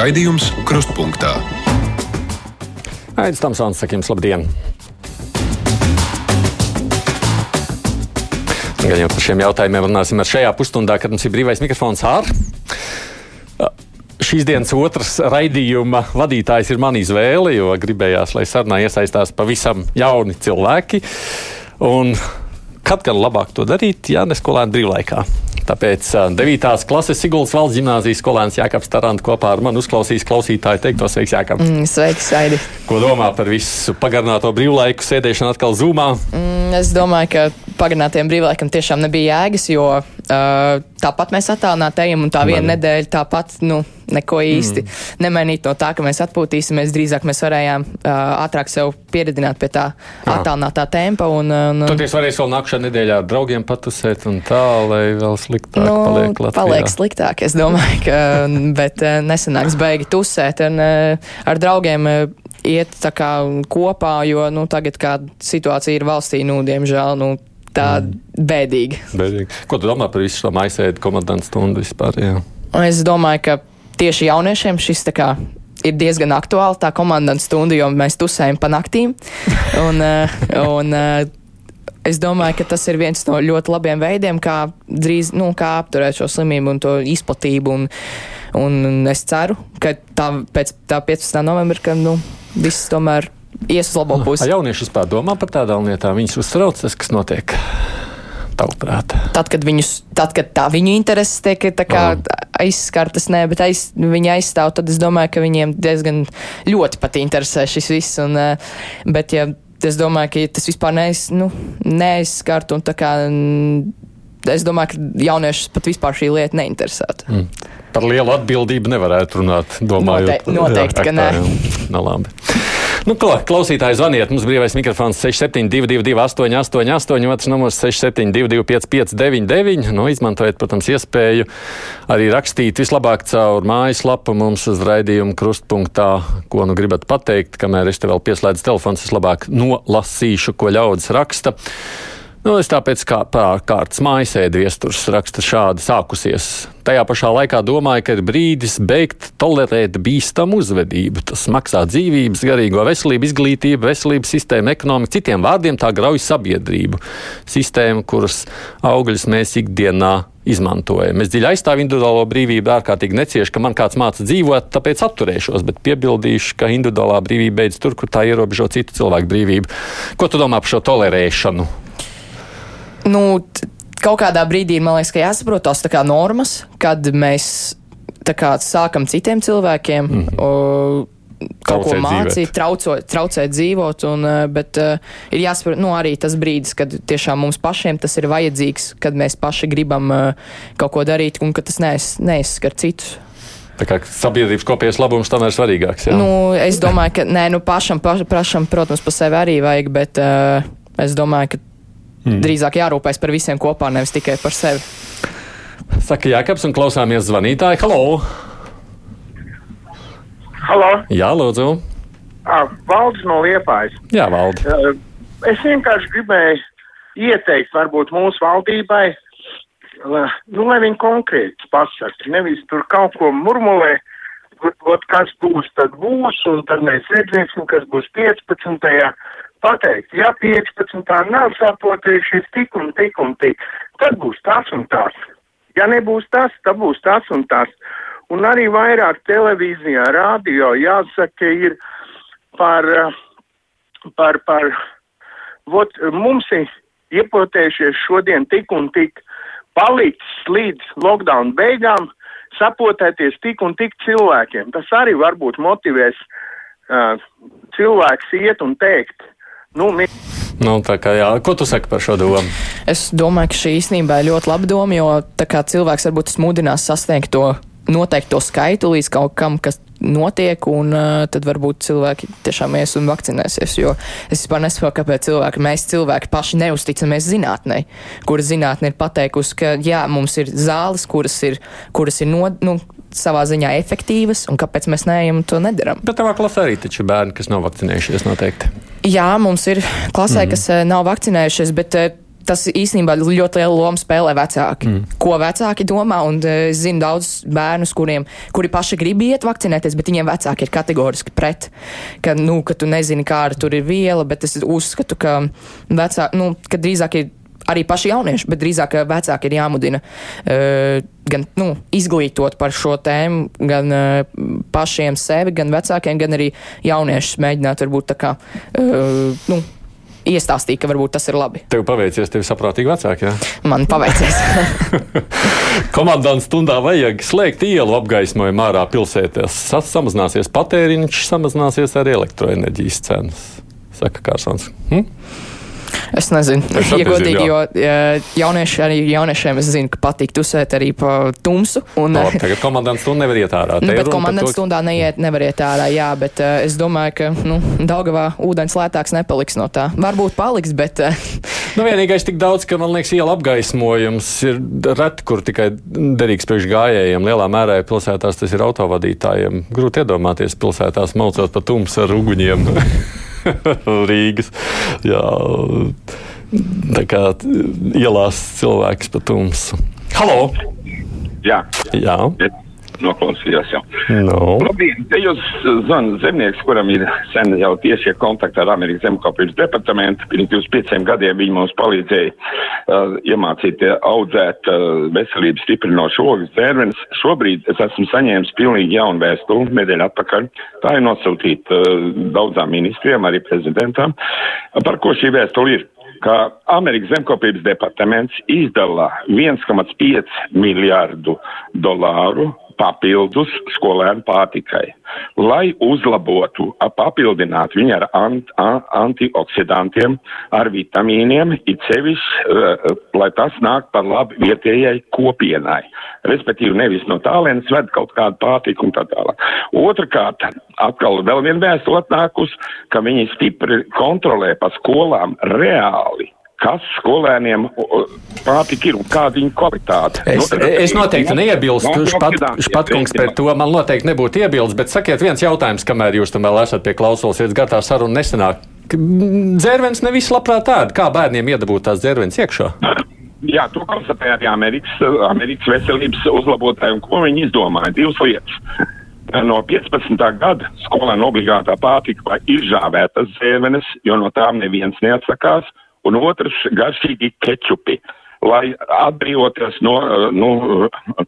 Raidījums Krustpunktā. Aizsmeļamies, Tamsons, sakiem, labdien! Gan jau par šiem jautājumiem runāsim ar šajā pusstundā, kad mums ir brīvais mikrofons ārā. Šīs dienas otrs raidījuma vadītājs ir man izvēle, jo gribējās, lai sarunā iesaistās pavisam jauni cilvēki. Un kad gan labāk to darīt, ja ne skolēnu brīvlaikā? Tāpēc 9. klases Siguldas valsts gimnāzijas skolēns Jānis Tarants kopā ar mani uzklausīs klausītāju teikto sveiks, Jānis. Mm, sveiks, Aidi. Ko domā par visu pagarināto brīvlaiku sēdēšanu atkal zumā? Mm, es domāju, ka pagarinātiem brīvlaikam tiešām nebija jēgas, jo uh, tāpat mēs attālināti ejam un tā viena nedēļa tāpat. Nu, neko īsti mm. nemainīt no tā, ka mēs atpūtīsimies. Drīzāk mēs varējām uh, ātrāk sev pieredzināt pie tā attālinātā tempa. Un, un, Tad jūs varēsiet vēl nākamajā nedēļā draugiem patusēt un tā, lai vēl sliktāk nu, paliek Latvijā. Paliek sliktāk, es domāju, ka, bet nesanāks beigi tusēt un ar draugiem. Iet tā kā kopā, jo nu, tagad, kā situācija ir valstī, nu, diemžēl, nu, tā mm. bēdīga. bēdīgi. Ko tu domā par visu šo maisēdu komandantu stundu vispār? Jā? Es domāju, ka tieši jauniešiem šis kā, ir diezgan aktuāli, tā komandas stunda, jo mēs tusējam pa naktīm. Un, eh, un, eh, Es domāju, ka tas ir viens no ļoti labiem veidiem, kā, drīz, nu, kā apturēt šo slimību un to izplatību. Un, un es ceru, ka tā, pēc tā 15. novembra, ka nu, viss tomēr ies uz labo pusi. Jaunieši vispār domā par tādām lietām, viņus uztrauc tas, kas notiek tavuprāt? Tad, kad, viņus, tad, kad tā viņu intereses tiek kā, aizskartas, nē, bet aiz, viņi aizstāv, tad es domāju, ka viņiem diezgan ļoti pat interesē šis viss. Un, eh, bet, ja es domāju, ka tas vispār neaiz, nu, neaizskart un tā kā. Es domāju, ka jauniešus pat vispār šī lieta neinteresētu. Mm. Par lielu atbildību nevarētu runāt, domājot. Note, noteikti, jā, ka nē. Nē, labi. Nu, klausītāji, zvaniet. Mums brīvais mikrofons 6722, 888, otrs numurs 672, 559, nu, izmantojiet, protams, iespēju arī rakstīt vislabāk caur mājaslapu mums uz raidījumu krustpunktā, ko nu gribat pateikt, kamēr es te vēl pieslēdzu telefons, es labāk nolasīšu, ko ļaudis raksta. Nu, es tāpēc kā pārkārtas mājasēdi viesturs raksta šādi sākusies. Tajā pašā laikā domāju, ka ir brīdis beigt tolerēt bīstamu uzvedību. Tas maksā dzīvības, garīgo veselību, izglītību, veselības sistēmu, ekonomiku, citiem vārdiem tā grauj sabiedrību. Sistēmu, kuras augļus mēs ikdienā izmantojam. Es dziļi aizstāvu individuālo brīvību, ārkārtīgi neciešu, ka man kāds māca dzīvot, tāpēc atturēšos, bet piebildīšu, ka individuālā brīvība beidzas tur, kur tā ierobežo citu cilvēku brīvību. Ko tu domā par šo tolerēšanu? Nu, kaut kādā brīdī man liekas, ka jāsaprot tās normas, kad mēs kā, sākam citiem cilvēkiem. Mm -hmm. o, Kaut ko mācīt, traucot, traucēt dzīvot, un, bet uh, ir jāsaprot, nu, arī tas brīdis, kad tiešām mums pašiem tas ir vajadzīgs, kad mēs paši gribam uh, kaut ko darīt, un ka tas neaiz, neaizskar citus. Tā kā sabiedrības kopējais labums tam ir svarīgāks. Jā? Nu, es domāju, ka nē, nu, pašam, paš, pašam, protams, pa sevi arī vajag, bet uh, es domāju, ka Mm. Drīzāk jārūpēs par visiem kopā, nevis tikai par sevi. Saka Jākaps un klausāmies zvanītāju. Halo! Halo! Jā, lūdzu! Valdes no Liepājas. Jā, valde. Es vienkārši gribēju ieteikt varbūt mūsu valdībai, nu, lai viņi konkrēti pasaka, nevis tur kaut ko murmulē, ot, kas būs, tad būs, un tad mēs redzēsim, kas būs 15 pateikt, ja 15. nav saprotījušies tik un tik un tik, tad būs tas un tas. Ja nebūs tas, tad būs tas un tas. Un arī vairāk televīzijā, rādio jāsaka, ir par, par, par, vot, mums ir iepotējušies šodien tik un tik palicis līdz lockdown beigām, sapotēties tik un tik cilvēkiem. Tas arī varbūt motivēs uh, cilvēks iet un teikt, Nu, mi... Nu, kā, jā. Ko tu saki par šo domu? Es domāju, ka šī īstenībā ir ļoti laba doma, jo cilvēks varbūt smudinās sasniegt to noteikto skaitu līdz kaut kam, kas notiek, un uh, tad varbūt cilvēki tiešām ies un vakcinēsies. Jo es vispār nesaprotu, kāpēc cilvēki, mēs cilvēki paši neusticamies zinātnē, kura zinātne ir pateikusi, ka jā, mums ir zāles, kuras ir, kuras ir no, nu, savā ziņā efektīvas, un kāpēc mēs neejam to nedaram. Bet tavā klasē arī taču bērni, kas nav vakcinējušies noteikti. Jā, mums ir klasē, mm. kas uh, nav vakcinējušies, bet uh, tas īstenībā ļoti lielu lomu spēlē vecāki. Mm. Ko vecāki domā, un es zinu daudzus bērnus, kuriem, kuri paši grib iet vakcinēties, bet viņiem vecāki ir kategoriski pret, ka, nu, ka tu nezini, kāda tur ir viela, bet es uzskatu, ka vecāki, nu, ka drīzāk ir arī paši jaunieši, bet drīzāk vecāki ir jāmudina uh, gan nu, izglītot par šo tēmu, gan uh, pašiem sevi, gan vecākiem, gan arī jauniešus mēģināt varbūt tā kā. Uh, nu, iestāstīja, ka varbūt tas ir labi. Tev paveicies, tev saprātīgi vecāki. Ja? Man paveicies. Komandām stundā vajag slēgt ielu apgaismojumu ārā pilsētās. Samazināsies patēriņš, samazināsies arī elektroenerģijas cenas. Saka Kārsons. Hm? Es nezinu, es ja godīgi, jo jaunieši, arī jauniešiem es zinu, ka patīk tusēt arī pa tumsu. Un, no, tagad komandants stundā nevar iet ārā. Nu, bet komandants stundā neiet, nevar iet ārā, jā, bet uh, es domāju, ka, nu, Daugavā ūdens lētāks nepaliks no tā. Varbūt paliks, bet. Uh, nu, vienīgais tik daudz, ka man liekas, iela apgaismojums ir reti, kur tikai derīgs priekš gājējiem. Lielā mērā pilsētās tas ir autovadītājiem. Grūti iedomāties pilsētās maucot pa tumsu ar uguņiem. Rīgas. Jā, tā kā ielās cilvēks pa tumsu. Halo! Jā. Jā. Noklausījos jau. No. Labdien, te jūs zvanat zemnieks, kuram ir sen jau tiešie kontakti ar Amerikas zemkopības departamentu. Pirms 25 gadiem viņi mums palīdzēja uh, iemācīt uh, audzēt uh, veselības stiprinošu ogas dzērvenes. Šobrīd es esmu saņēmis pilnīgi jaunu vēstuli nedēļu atpakaļ. Tā ir nosūtīta uh, daudzām ministriem, arī prezidentam. Par ko šī vēstule ir? ka Amerikas zemkopības departaments izdala 1,5 miljārdu dolāru papildus skolēnu pārtikai, lai uzlabotu, papildinātu viņu ar ant, antioksidantiem, ar vitamīniem, it sevišķi, uh, lai tas nāk par labu vietējai kopienai. Respektīvi, nevis no tālienes ved kaut kādu pārtiku un tā tālāk. Otrakārt, atkal vēl viena vēstule atnākus, ka viņi stipri kontrolē pa skolām reāli kas skolēniem pārtika ir un kāda viņa kvalitāte. Es, nu, es noteikti neiebilstu, Špatkungs par to man noteikti nebūtu iebildes, bet sakiet viens jautājums, kamēr jūs tam vēl esat pie klausulas, iet gatā saruna nesenāk. Dzērvens nevis labprāt tāda, kā bērniem iedabūt tās dzērvens iekšā. Jā, to konstatēja arī Amerikas, Amerikas veselības uzlabotāji, un ko viņi izdomāja? Divas lietas. No 15. gada skolēna obligātā pārtika vai izžāvētas zēvenes, jo no tām neviens neatsakās, un otrs garšīgi kečupi, lai atbrīvoties no nu,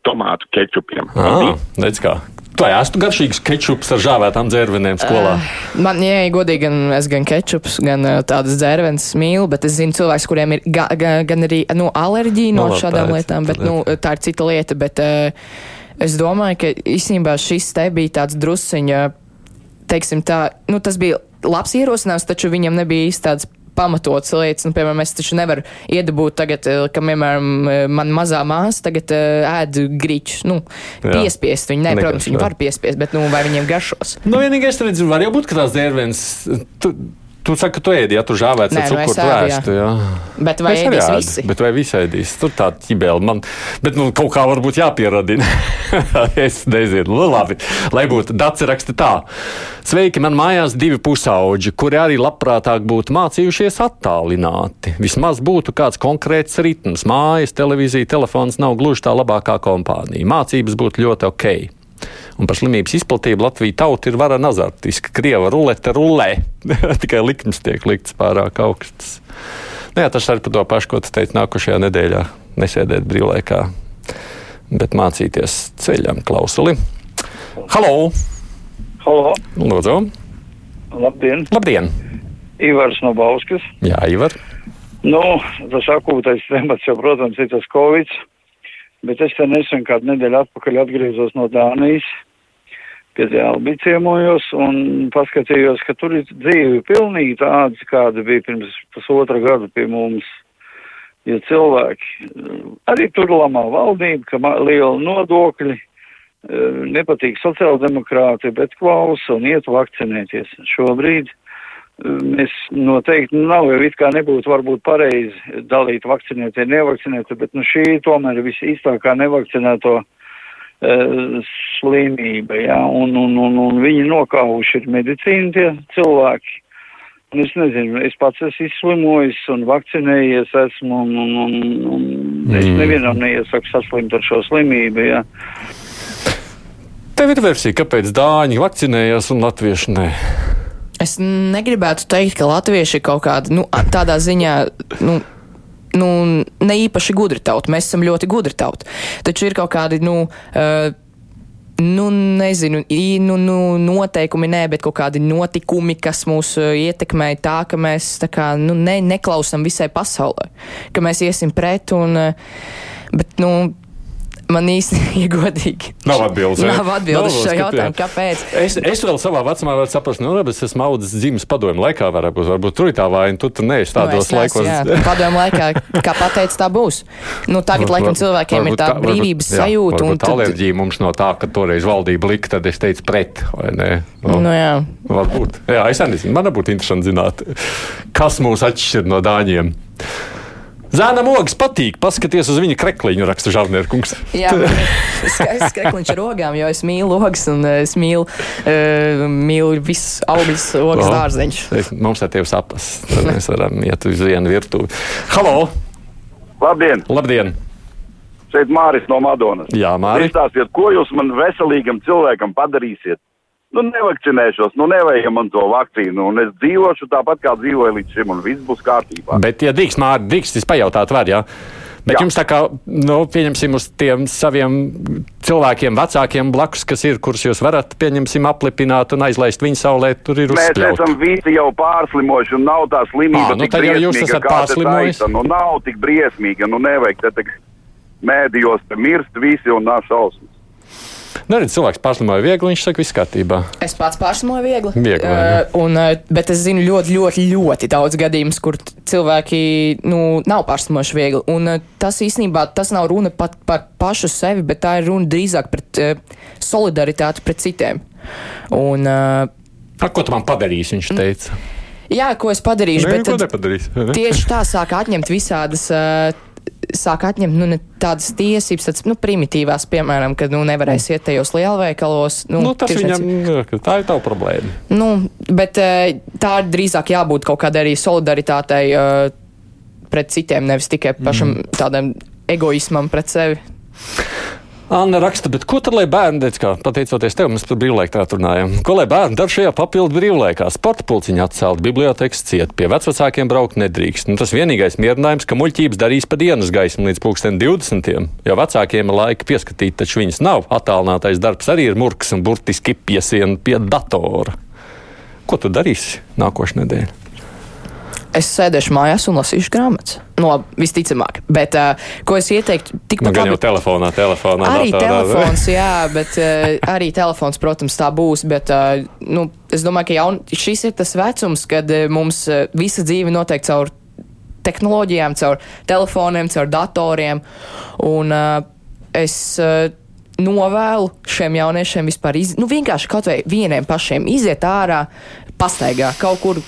tomātu kečupiem. Ah, redz kā. Tu ēstu garšīgus kečupus ar žāvētām dzērvenēm skolā? Uh, man, jā, godīgi, gan es gan kečups, gan uh, tādas dzērvenes mīlu, bet es zinu cilvēks, kuriem ir ga, ga, gan arī nu, alerģija no, no šādām tā lietām, bet nu, tā ir cita lieta. Bet, uh, es domāju, ka īstenībā šis te bija tāds drusciņa, teiksim tā, nu, tas bija labs ierosinājums, taču viņam nebija īsti tāds pamatots lietas. Nu, piemēram, es taču nevaru iedabūt tagad, eh, ka, piemēram, eh, man mazā māsa tagad uh, ēd grīčus. Nu, piespiest viņu. Nē, Negaršo. protams, viņi var piespiest, bet nu, vai viņiem garšos? Nu, vienīgais, redz, var jau būt, ka tās dzērvenes. Tu, saki, ka tu ēdi, ja tu žāvēts ar nu cukuru vēstu. Jā. Bet vai es ēdīs visi? Bet vai visi ēdīs? Tur tā ķibēla man. Bet nu, kaut kā varbūt jāpieradina. es nezinu. Nu, labi, lai būtu daci raksti tā. Sveiki, man mājās divi pusauģi, kuri arī labprātāk būtu mācījušies attālināti. Vismaz būtu kāds konkrēts ritms. Mājas, televīzija, telefons nav gluži tā labākā kompānija. Mācības būtu ļoti ok. Un par slimības izplatību Latvija tauta ir vara nazartiska. Krieva rulete rulē, tikai likmes tiek likts pārāk augsts. Nu, jā, tas arī par to pašu, ko tu teici nākošajā nedēļā. Nesēdēt brīvlaikā, bet mācīties ceļam klausuli. Halo! Halo! Lūdzu! Labdien! Labdien! Ivars no Bauskas. Jā, Ivar. Nu, tas akūtais temats jau, protams, ir tas Covid bet es te nesen kādu nedēļu atpakaļ atgriezos no Dānijas, pie Albi ciemojos un paskatījos, ka tur ir dzīve pilnīgi tāda, kāda bija pirms pusotra gada pie mums. Jo cilvēki arī tur lamā valdība, ka liela nodokļi, e, nepatīk sociāldemokrāti, bet klausa un iet vakcinēties. Šobrīd Mēs noteikti nav jau it kā nebūtu varbūt pareizi dalīt vakcinētie, nevakcinētie, bet nu šī tomēr ir visīstākā nevakcinēto uh, slimība, jā, un, un, un, un viņi nokāvuši ir medicīna tie cilvēki. Es nezinu, es pats esmu izslimojis un vakcinējies esmu, un, un, un, un mm. es nevienam neiesaku saslimt ar šo slimību, jā. Tev ir versija, kāpēc dāņi vakcinējās un latvieši nē? Es negribētu teikt, ka latvieši ir kaut kāda, nu, tādā ziņā, nu, nu, ne īpaši gudri tauta. Mēs esam ļoti gudri tauta. Taču ir kaut kādi, nu, uh, nu, nezinu, nu, nu, noteikumi nē, bet kaut kādi notikumi, kas mūs uh, ietekmē tā, ka mēs tā kā, nu, ne, neklausam visai pasaulē, ka mēs iesim pret un, uh, bet, nu, man īsti iegodīgi. Nav atbildes. Nav atbildes šo jautājumu, kāpēc. Es, es vēl savā vecumā varu saprast, nu, labi, es esmu audzis dzimis padomju laikā, varbūt, varbūt tur ir tā vaina, tu tur neesi tādos nu, laikos. Jā, padomju laikā, kā pateica, tā būs. Nu, tagad, var, laikam, cilvēkiem ir tā brīvības jā, sajūta. Un tad... alerģija mums no tā, ka toreiz valdība lika, tad es teicu pret, vai ne? Nu, nu, jā. Varbūt. Jā, es nezinu, man būtu interesanti zināt, kas mūs atšķir no dāņiem. Zēnam ogas patīk. Paskaties uz viņa krekliņu, raksta Žārnērkungs. Jā, skaists krekliņš ar ogām, jo es mīlu ogas un eh, es mīlu, uh, mīlu visus augļus, ogas oh, dārzeņus. Mums ar tevi sapas. Tad mēs varam iet uz vienu virtuvi. Halo! Labdien! Labdien! Šeit Māris no Madonas. Jā, Māris. Izstāstiet, ko jūs man veselīgam cilvēkam padarīsiet? Nu, nevakcinēšos, nu, nevajag man to vakcīnu, un es dzīvošu tāpat, kā dzīvoju līdz šim, un viss būs kārtībā. Bet, ja drīkst, Mārķis, drīkst, es pajautāt, var, jā. Bet Jā. jums tā kā, nu, pieņemsim uz tiem saviem cilvēkiem, vecākiem blakus, kas ir, kurus jūs varat, pieņemsim, aplipināt un aizlaist viņu saulē, tur ir uzspļaut. Mēs esam visi jau pārslimojuši un nav tā slimība. À, nu, tad jau jūs esat pārslimojis. Nu, nav tik briesmīga, nu, nevajag te, te mēdījos te mirst visi un nav šausmas. Nu, redz, cilvēks pārslimoja viegli, viņš saka, viss kārtībā. Es pats pārslimoju viegli. viegli uh, un, uh, bet es zinu ļoti, ļoti, ļoti daudz gadījumus, kur cilvēki nu, nav pārslimojuši viegli. Un uh, tas īstenībā tas nav runa pat par pašu sevi, bet tā ir runa drīzāk par uh, solidaritāti pret citiem. Un, uh, A, ko tu man padarīsi, viņš teica? Jā, ko es padarīšu, ne, bet tad, tieši tā sāk atņemt visādas. Uh, sāk atņemt nu, tādas tiesības, tādas nu, primitīvās, piemēram, kad nu, nevarēs iet tajos lielveikalos. Nu, nu, tas viņam, tā ir tava problēma. Nu, bet eh, tā ir drīzāk jābūt kaut kādai arī solidaritātei uh, pret citiem, nevis tikai pašam mm. tādam egoismam pret sevi. Anna raksta, bet ko tad lai bērni teica, kā pateicoties tev, mēs par brīvlaiku tā runājam? Ko lai bērni dara šajā papildu brīvlaikā? Sporta pulciņa atcelt, biblioteks ciet, pie vecvecākiem braukt nedrīkst. Nu, tas vienīgais mierinājums, ka muļķības darīs pa dienas gaismu līdz pulksten 20. Jo vecākiem ir laika pieskatīt, taču viņas nav. Atālinātais darbs arī ir murgs un burtiski piesien pie datora. Ko tu darīsi nākošais nedēļa? Es sēdēšu mājās un lasīšu grāmatas. No, nu, visticamāk. Bet, uh, ko es ieteiktu, tikpat nu, labi. Telefonā, telefonā. Arī tā, telefons, jā, bet uh, arī telefons, protams, tā būs. Bet, uh, nu, es domāju, ka jaun, šis ir tas vecums, kad uh, mums uh, visa dzīve notiek caur tehnoloģijām, caur telefoniem, caur datoriem. Un uh, es. Uh, novēlu šiem jauniešiem vispār iz, nu, vienkārši kaut vai vieniem pašiem iziet ārā, pastaigā kaut kur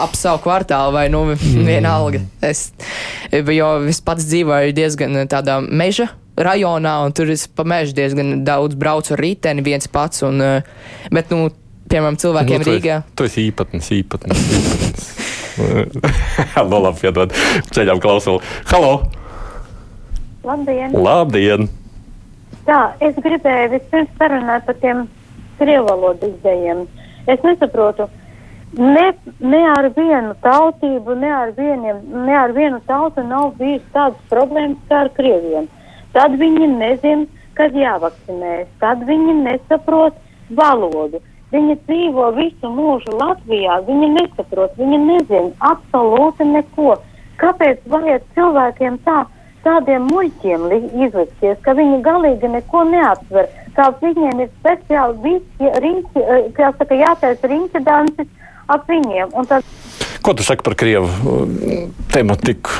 ap savu kvartālu vai nu mm. vienalga. Es, jo es pats dzīvoju diezgan tādā meža rajonā, un tur es pa mežu diezgan daudz braucu ar riteni viens pats. Un, bet, nu, piemēram, cilvēkiem nu, tu Rīgā. Tu esi īpatnis, īpatnis. īpatnis. no labi, piedod. Ceļām klausuli. Halo! Labdien! Labdien! Tā, es gribēju vispirms parunāt par tiem krievu valodu izdējiem. Es nesaprotu, Ne, ne ar vienu tautību, ne ar, vieniem, ne ar vienu tautu nav bijis tādas problēmas kā ar krieviem. Tad viņi nezin, kad jāvakcinējas, tad viņi nesaprot valodu. Viņi dzīvo visu mūžu Latvijā, viņi nesaprot, viņi nezin absolūti neko. Kāpēc vajag cilvēkiem tā, tādiem muļķiem izlikties, ka viņi galīgi neko neaptver, kā viņiem ir speciāli visi riņķi, eh, kā saka, jātaisa riņķa dancis, ap viņiem. Tad... Ko tu saki par Krievu tematiku?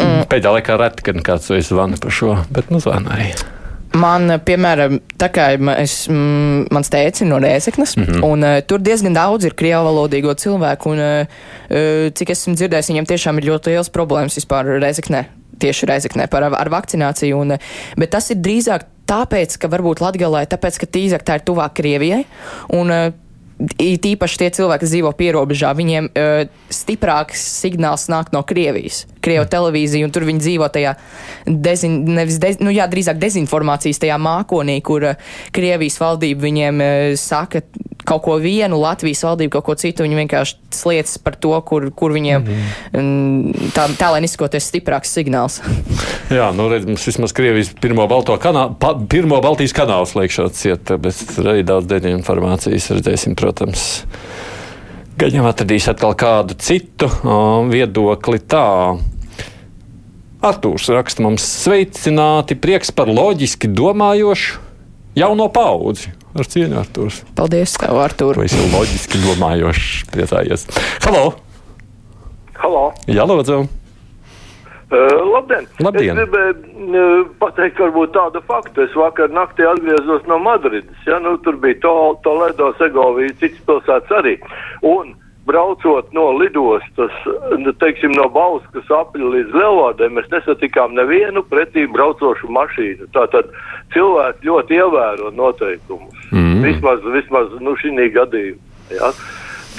Mm. Pēdējā laikā reti, kad kāds zvana par šo, bet nu zvanīja. Man, piemēram, tā kā es, mm, mans tēcis ir no Rēzeknas, mm -hmm. un uh, tur diezgan daudz ir krievu valodīgo cilvēku, un uh, cik esmu dzirdējis, viņiem tiešām ir ļoti liels problēmas vispār Rēzeknē, tieši Rēzeknē par ar vakcināciju, un, bet tas ir drīzāk tāpēc, ka varbūt Latgalē, tāpēc, ka tīzāk tā ir tuvāk Krievijai, un uh, īpaši tie cilvēki, kas dzīvo pierobežā, viņiem uh, stiprāks signāls nāk no Krievijas. Krievu televīzija, un tur viņi dzīvo tajā dezin, nevis, dez, nu jā, drīzāk dezinformācijas tajā mākonī, kur uh, Krievijas valdība viņiem uh, saka kaut ko vienu, Latvijas valdība kaut ko citu, viņi vienkārši sliecas par to, kur, kur viņiem mm. tā, tā lai izskoties stiprāks signāls. jā, nu redz, mums vismaz Krievijas pirmo, Balto kanā, pa, pirmo Baltijas kanālu slēgšot ciet, bet arī daudz dezinformācijas redzēsim, protams. Gan jau atradīs atkal kādu citu viedokli tā. Artūrs raksta mums sveicināti, prieks par loģiski domājošu jauno paudzi. Ar cieņu, Artūrs. Paldies, tev, Artūr. Tu esi loģiski domājošs, priecājies. Halo! Halo! Jā, lūdzu! Uh, labdien! Labdien. Es gribēju uh, pateikt, varbūt tādu faktu. Es vakar naktī atgriezos no Madrides. Ja? Nu, tur bija to, Toledo, Segovija, citas pilsētas arī. Un braucot no lidostas, nu, teiksim, no Bauskas apļa līdz Lielvādē, mēs nesatikām nevienu pretī braucošu mašīnu. Tātad cilvēki ļoti ievēro noteikumus. Mm. Vismaz, vismaz nu, šī gadījumā. Ja?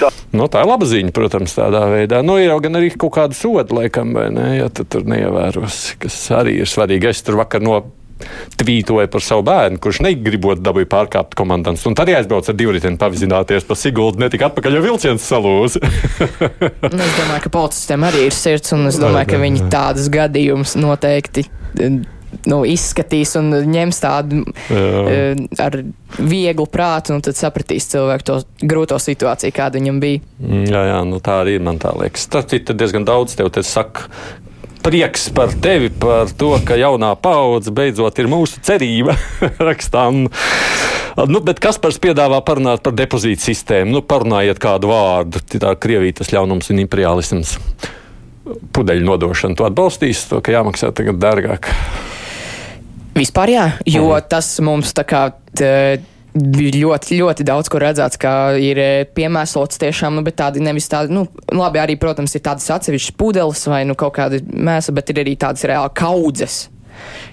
Tā. Nu, tā ir laba ziņa, protams, tādā veidā. Nu, ir jau gan arī kaut kāda soda, laikam, vai ne, ja tu tur neievēros, kas arī ir svarīgi. Es tur vakar no tvītoja par savu bērnu, kurš negribot dabūja pārkāpt komandants. Un tad aizbrauca ar divriteni pavizināties pa Siguldu, netika atpakaļ, jo vilciens salūza. Nu, es domāju, ka policistiem arī ir sirds, un es domāju, ka viņi tādas gadījumus noteikti nu, izskatīs un ņems tādu uh, ar vieglu prātu, un tad sapratīs cilvēku to grūto situāciju, kāda viņam bija. Mm, jā, jā, nu tā arī man tā liekas. Tas ir diezgan daudz tev te saka. Prieks par tevi, par to, ka jaunā paudze beidzot ir mūsu cerība. Rakstām. Nu, bet kas par piedāvā parunāt par depozītu sistēmu? Nu, parunājiet kādu vārdu. Tā Krievija tas ļaunums un imperialisms. Pudeļu nodošana. Tu atbalstīsi to, ka jāmaksā tagad dārgāk. Vispār jā, jo mhm. tas mums tā kā. Tā, ļoti, ļoti daudz, kur redzēts, ka ir e, piemēslots tiešām, nu, bet tādi nevis tādi, nu, labi, arī, protams, ir tādas atsevišķas pudeles vai, nu, kaut kāda mēsa, bet ir arī tādas reāli kaudzes.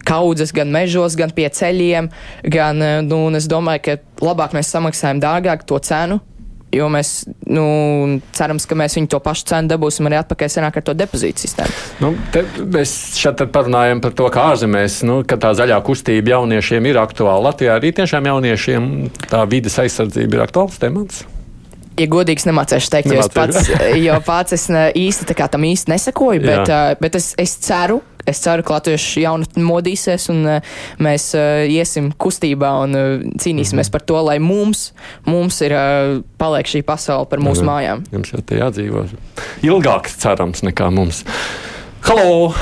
Kaudzes gan mežos, gan pie ceļiem, gan, e, nu, es domāju, ka labāk mēs samaksājam dārgāk to cenu, Jo mēs nu, cerams, ka mēs viņu to pašu cenu dabūsim arī atpakaļ senāk ar to depozītu sistēmu. Nu, mēs šeit parunājam par to, ka ārzemēs, nu, ka tā zaļā kustība jauniešiem ir aktuāla. Latvijā arī tiešām jauniešiem tā vidas aizsardzība ir aktuāls temats. Ja godīgs nemācēšu teikt, jo, pats, jo pats es īsti tam īsti nesakoju, bet, uh, bet es, es ceru, es ceru, ka latvieši jaunatni modīsies un uh, mēs uh, iesim kustībā un uh, cīnīsimies mm -hmm. par to, lai mums, mums ir uh, paliek šī pasaule par mūsu Jā. mājām. Jums jau te jādzīvo ilgāk, cerams, nekā mums. Halo!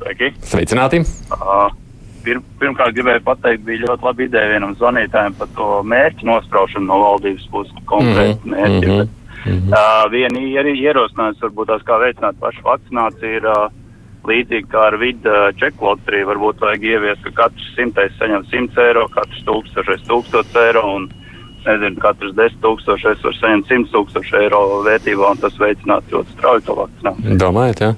Sveiki! Sveicināti! Uh, pir, pirmkārt, gribēju pateikt, bija ļoti labi ideja vienam zvanītājam par to mērķu nospraušanu no valdības puses, konkrēti -hmm. mērķi. Mm -hmm. Mm -hmm. uh, viena ierosinājums varbūt tās kā veicināt pašu vakcināciju ir uh, līdzīgi kā ar vidu čeku loteriju, varbūt vajag ieviest, ka katrs simtais saņem 100 eiro, katrs tūkstošais 1000 eiro un, nezinu, katrs 10 tūkstošais var saņemt 100 tūkstošu eiro vērtībā un tas veicinātu ļoti strauju to vakcināciju. Domājat, jā.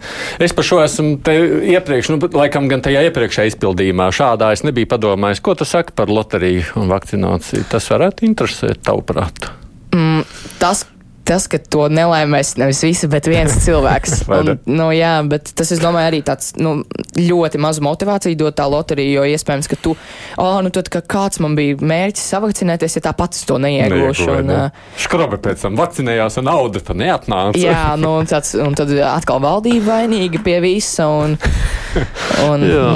Es par šo esmu te iepriekš, nu, laikam gan tajā iepriekšējā izpildījumā šādā es nebiju padomājis. Ko tu saki par loteriju un vakcināciju? Tas varētu interesēt tavuprāt? Mm, tas, tas, ka to nelaimēs nevis visi, bet viens cilvēks. un, nu, jā, bet tas, es domāju, arī tāds nu, ļoti mazu motivāciju dot tā loterija, jo iespējams, ka tu, oh, nu tad, ka kāds man bija mērķis savakcinēties, ja tā pats to neiegūšu. Un, ne. Škrobe pēc tam vakcinējās, un nauda tad neatnāca. jā, nu, un, tāds, un tad atkal valdība vainīga pie visa. Un, un, jā,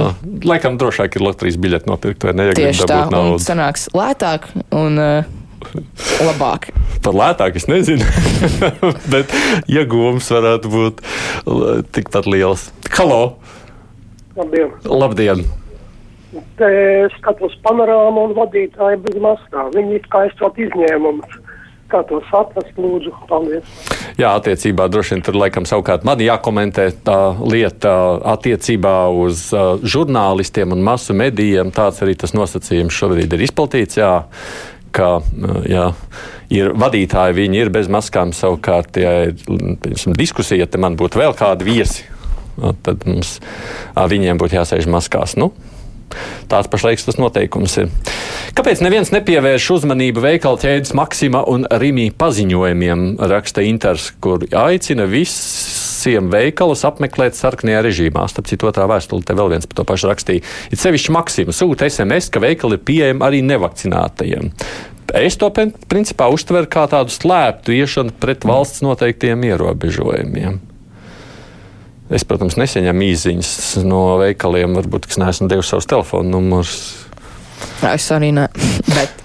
laikam drošāk ir loterijas biļeti nopirkt, vai ne? Ja tieši tā, un sanāks lētāk. Un, uh, labāk. Par lētāk es nezinu, bet iegūms varētu būt tikpat liels. Halo! Labdien! Labdien. Te skatos panorāmu un vadītāju bez maskām. Viņi kā esot izņēmums. Kā to saprast, lūdzu, paldies. Jā, attiecībā droši vien tur laikam savukārt man jākomentē tā lieta attiecībā uz uh, žurnālistiem un masu medijiem. Tāds arī tas nosacījums šobrīd ir izplatīts. Jā ka jā, ir vadītāji, viņi ir bez maskām. Savukārt, ja ir piemēram, diskusija, ja man būtu vēl kādi viesi, tad mums viņiem būtu jāsēž maskās. Nu, Tāds pašlaik tas noteikums ir. Kāpēc neviens nepievērš uzmanību veikala ķēdes Maksima un Rimī paziņojumiem, raksta Inters, kur aicina visiem veikalus apmeklēt sarkanajā režīmā. Starp citu, otrā vēstule te vēl viens par to pašu rakstīja. Ir sevišķi Maksima sūta SMS, ka veikali ir pieejami arī nevakcinātajiem. Es to principā uztveru kā tādu slēptu iešanu pret valsts noteiktiem ierobežojumiem. Es, protams, neseņemu īsiņas no veikaliem, varbūt, kas neesmu devis savus telefonu numurus. Es arī ne. Bet...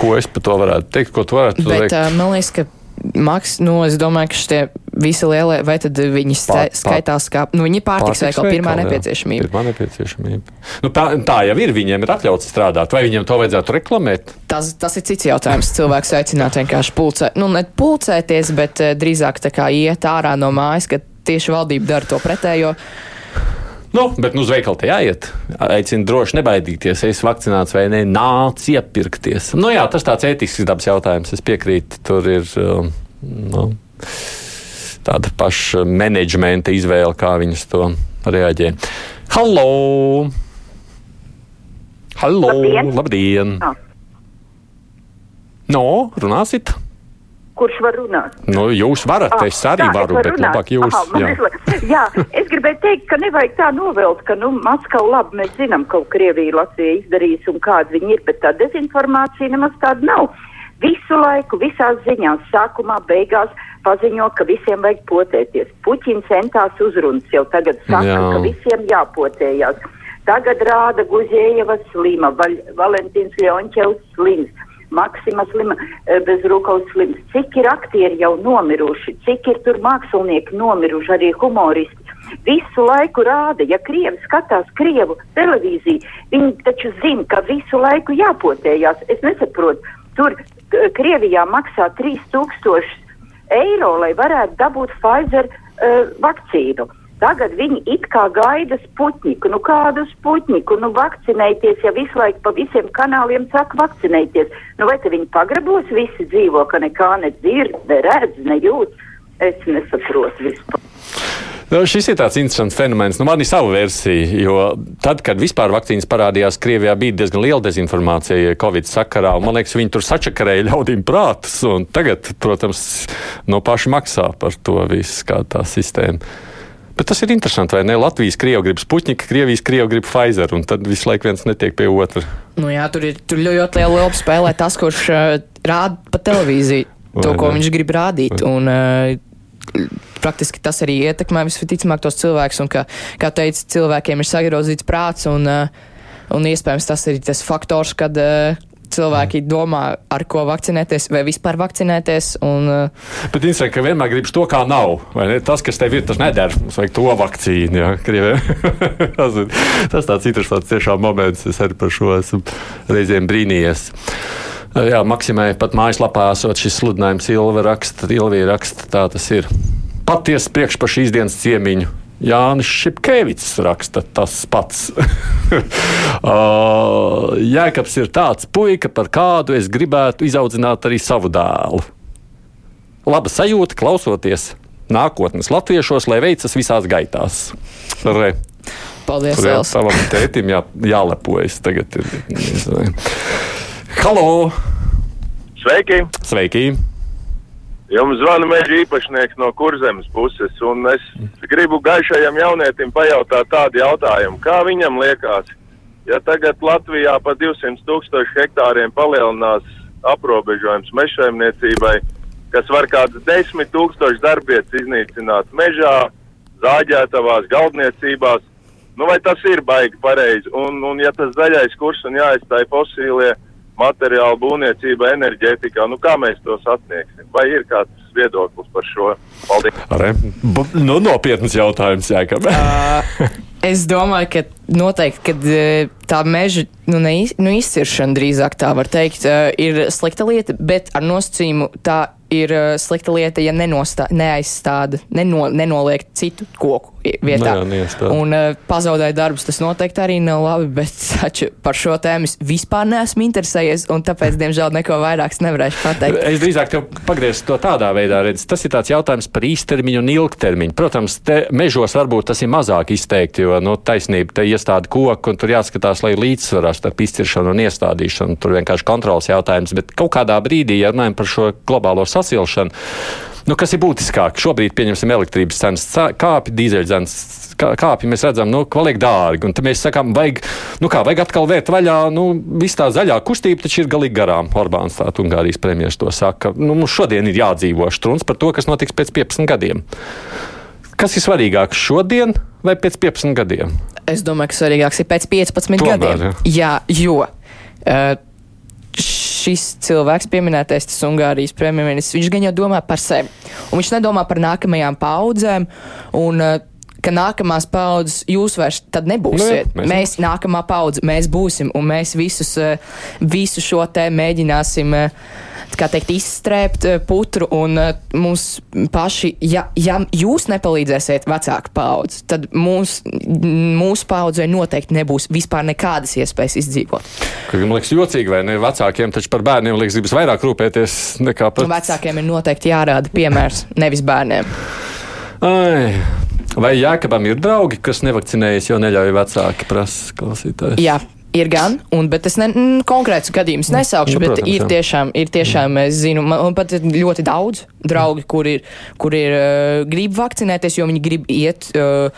Ko es par to varētu teikt? Ko tu varētu Bet, teikt? Uh, man liekas, ka Maks, nu, es domāju, ka šie visi lielie, vai tad viņi pār, skaitās kā, nu, viņi pārtiks veikali, pirmā jā. nepieciešamība. Pirmā nepieciešamība. Nu, tā, tā jau ir, viņiem ir atļauts strādāt, vai viņiem to vajadzētu reklamēt? Tas, tas ir cits jautājums. Cilvēks aicināt vienkārši pulcēt, nu, ne pulcēties, bet uh, drīzāk tā kā iet ārā no mājas, ka tieši valdība dara to pretējo. Nu, bet nu, uz veikalu te jāiet. Aicinu droši nebaidīties, es vakcinēts vai nē, nāc iepirkties. Nu, jā, tas tāds ētisks dabas jautājums. Es piekrītu, tur ir um, nu, tāda paša menedžmenta izvēle, kā viņas to reaģē. Hallo! Hallo! Labdien! Labdien. Ah. No, runāsit! Kurš var runāt. Nu, jūs varat, ah, es arī tā, varu, es bet runāt. labāk jūs. Aha, jā. jā, es gribēju teikt, ka nevajag tā novēlt, ka, nu, Maskava labi, mēs zinām, ko Krievija Latvija izdarīs un kāda viņi ir, bet tā dezinformācija nemaz tāda nav. Visu laiku, visās ziņās, sākumā, beigās paziņo, ka visiem vajag potēties. Puķins centās uzrunas jau tagad saka, Jā. ka visiem jāpotējās. Tagad rāda Guzējeva slima, Val Valentīns Ļonķevs slims. Maksima slima, e, bez rūkaus slims. Cik ir aktieri jau nomiruši, cik ir tur mākslinieki nomiruši, arī humoristi. Visu laiku rāda, ja krievi skatās krievu televīziju, viņi taču zina, ka visu laiku jāpotējās. Es nesaprotu, tur Krievijā maksā 3000 eiro, lai varētu dabūt Pfizer uh, vakcīnu. Tagad viņi it kā gaida sputniku. Nu kādu sputniku? Nu vakcinēties, ja visu laiku pa visiem kanāliem saka vakcinēties. Nu vai viņi pagrabos visi dzīvo, ka nekā nedzird, ne redz, ne jūt? Es nesaprotu vispār. Nu, šis ir tāds interesants fenomens. Nu, man ir sava versija, jo tad, kad vispār vakcīnas parādījās, Krievijā bija diezgan liela dezinformācija Covid sakarā. Man liekas, viņi tur sačakarēja ļaudīm prātus. Tagad, protams, no paša maksā par to visu, kā tā sistēma. Bet tas ir interesanti, vai ne? Latvijas krievi grib Sputniku, Krievijas krievi grib Pfizer, un tad visu laiku viens netiek pie otra. Nu jā, tur ir tur ļoti liela lopa spēlē tas, kurš uh, rāda pa televīziju to, ko viņš grib rādīt. Un, uh, praktiski tas arī ietekmē visticamāk tos cilvēkus, un, ka, kā teica, cilvēkiem ir sagrozīts prāts, un, uh, un iespējams tas ir tas faktors, kad uh, cilvēki domā, ar ko vakcinēties, vai vispār vakcinēties. Un, uh, Bet interesanti, ka vienmēr gribas to, kā nav. Tas, kas tev ir, tas neder. Mums vajag to vakcīnu. Jā, tas ir tas tāds interesants tiešām moments. Es arī par šo esmu reizēm brīnījies. Jā, Maksimai pat mājaslapā esot šis sludinājums Ilva raksta, Ilvija raksta, tā tas ir. Patiesi priekš par šīs dienas ciemiņu Jānis Šepkevits raksta tas pats. Jēkabs ir tāds puika, par kādu es gribētu izaudzināt arī savu dēlu. Laba sajūta klausoties nākotnes latviešos, lai veicas visās gaitās. Re. Paldies, Elsa. Savam tētim jā, jālepojas tagad. Ir, Halo! Sveiki! Sveiki! Jums zvana meža īpašnieks no kurzemes puses, un es gribu gaišajam jaunietim pajautāt tādu jautājumu, kā viņam liekas, ja tagad Latvijā pa 200 tūkstošu hektāriem palielinās aprobežojums mežsaimniecībai, kas var kādas 10 tūkstoši darbietas iznīcināt mežā, zāģētavās, galdniecībās, nu vai tas ir baigi pareizi, un, un ja tas zaļais kurs un jāizstāja fosīlie, materiāla būvniecība, enerģētikā. Nu, kā mēs to sasniegsim? Vai ir kāds viedoklis par šo? Paldies! Are, nu, nopietns jautājums, Jēkab. uh, es domāju, ka noteikti, ka tā meža nu, ne, nu, izciršana drīzāk tā var teikt, uh, ir slikta lieta, bet ar nosacījumu tā ir uh, slikta lieta, ja nenostā, neaizstāda, neno, nenoliek citu koku vietā. Nē, un uh, pazaudēt darbus, tas noteikti arī nav labi, bet taču par šo tēmu es vispār neesmu interesējies, un tāpēc, diemžēl, neko vairāk nevarēšu pateikt. Es drīzāk tev pagriezu to tādā veidā, redz, tas ir tāds jautājums par īstermiņu un ilgtermiņu. Protams, te mežos varbūt tas ir mazāk izteikti, jo, nu, taisnība, te iestādi koku, un tur jāskatās, lai līdzsvarā starp izciršanu un iestādīšanu. Tur vienkārši kontrols jautājums, bet kaut kādā brīdī, ja runājam par šo globālo sasilšanu, nu, kas ir būtiskāk? Šobrīd, pieņemsim, elektrības cenas kāpi, dīzeļcenas kāpji mēs redzam, nu, paliek dārgi. Un tad mēs sakām, vajag, nu kā, vajag atkal vērt vaļā, nu, viss tā zaļā kustība taču ir galīgi garām. Orbāns tā Ungārijas premjeras to saka. Nu, mums šodien ir jādzīvo štruns par to, kas notiks pēc 15 gadiem. Kas ir svarīgāks šodien vai pēc 15 gadiem? Es domāju, ka svarīgāks ir pēc 15 Tomēr, gadiem. Jā, jo. Uh, šis cilvēks, pieminētais tas Ungārijas premjerministrs, viņš gan jau domā par sevi. Un viņš nedomā par nākamajām paudzēm. Un, uh, ka nākamās paudzes jūs vairs tad nebūsiet. Nu, jā, mēs, mēs nākamā paudze, mēs būsim, un mēs visus, visu šo te mēģināsim kā teikt, izstrēpt eh, putru, un eh, mums paši, ja, ja jūs nepalīdzēsiet vecāku paudzi, tad mūs, mūsu paudzei noteikti nebūs vispār nekādas iespējas izdzīvot. Kad jums liekas jocīgi, vai ne? Vecākiem taču par bērniem liekas, gribas vairāk rūpēties nekā par. Vecākiem ir noteikti jārāda piemērs, nevis bērniem. Ai. Vai Jākabam ir draugi, kas nevakcinējas, jo neļauj vecāki prasa klausītājs? Jā, Ir gan, un, bet es ne, n, konkrēts gadījums nesaukšu, nu, protams, bet ir tiešām, ir tiešām, es zinu, man pat ir ļoti daudz draugi, kur ir, kur ir uh, grib vakcinēties, jo viņi grib iet uh,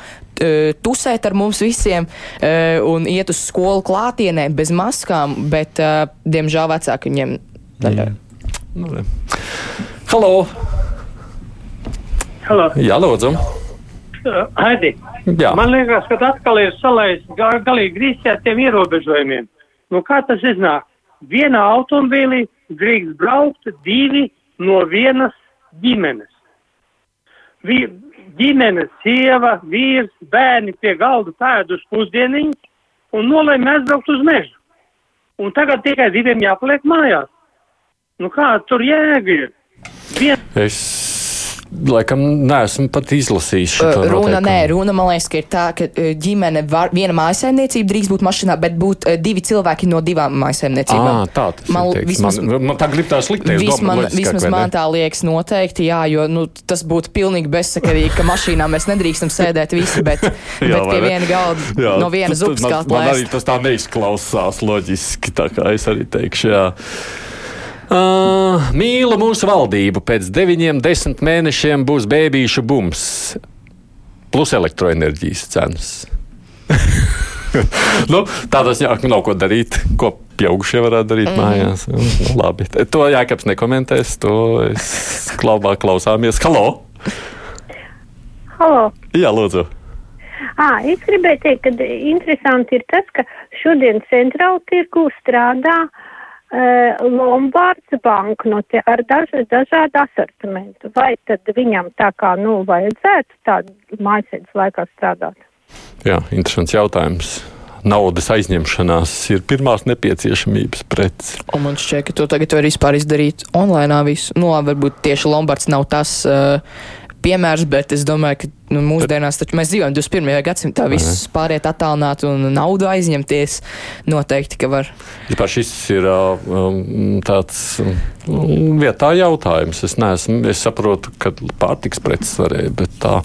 tusēt ar mums visiem uh, un iet uz skolu klātienē bez maskām, bet, uh, diemžēl, vecāki viņiem neļauj. Mm. Halo! Halo! Jā, lūdzu! Haidi, Jā. man liekas, ka atkal ir salaists galīgi grīzti ar tiem ierobežojumiem. Nu, kā tas iznāk? Vienā automobīlī drīkst braukt divi no vienas ģimenes. Vi, ģimene, sieva, vīrs, bērni pie galda pēduši pusdieniņus un nolēma aizbraukt uz mežu. Un tagad tikai diviem jāpaliek mājās. Nu kā tur jēga ir? Vien... Es laikam neesmu pat izlasījis šo uh, runa. Nē, runa man liekas, ka ir tā, ka ģimene var, viena mājasēmniecība drīkst būt mašīnā, bet būt uh, divi cilvēki no divām mājasēmniecībām. Tā tas man, vismaz, man, man tā grib tā sliktē. Vismaz, vismaz man tā liekas noteikti, jā, jo nu, tas būtu pilnīgi bezsakarīgi, ka mašīnā mēs nedrīkstam sēdēt visi, bet, jā, bet pie viena galda jā, no vienas upes kā man, man arī tas tā neizklausās loģiski, tā kā es arī teikšu, jā. Uh, mīlu mūsu valdību. Pēc deviņiem, desmit mēnešiem būs bēbīšu bums. Plus elektroenerģijas cenas. nu, tādā ziņā nav ko darīt, ko pieaugušie varētu darīt mm. mājās. Nu, labi, to Jākaps nekomentēs, to es klaubā klausāmies. Halo! Halo! Jā, lūdzu! À, es gribēju teikt, ka interesanti ir tas, ka šodien centrāla tirgu strādā uh, Lombards banknote ar daž, dažādu asortimentu. Vai tad viņam tā kā, nu, vajadzētu tādu mājasēdes laikā strādāt? Jā, interesants jautājums. Naudas aizņemšanās ir pirmās nepieciešamības preces. Un man šķiet, ka to tagad var vispār izdarīt online visu. Nu, varbūt tieši Lombards nav tas uh, piemērs, bet es domāju, ka nu, mūsdienās taču mēs dzīvojam 21. gadsimtā, viss pāriet attālināt un naudu aizņemties. Noteikti, ka var. Vispār šis ir um, tāds um, vietā jautājums. Es, neesmu, es saprotu, ka pārtiks preces varēja, bet tā.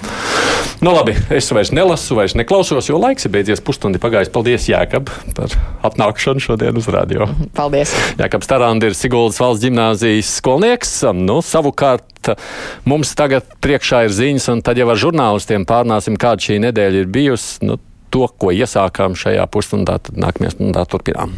Nu labi, es vairs nelasu, vairs neklausos, jo laiks ir beidzies pusstundi pagājis. Paldies, Jēkab, par atnākšanu šodien uz radio. Paldies. Jēkabs Tarandi ir Siguldas valsts ģimnāzijas skolnieks. Nu, savukārt mums tagad priekšā ir ziņas, un tad jau ar žurnālu žurnālistiem pārnāsim, kāda šī nedēļa ir bijusi. Nu, to, ko iesākām šajā pusstundā, tad nākamajā stundā turpinām.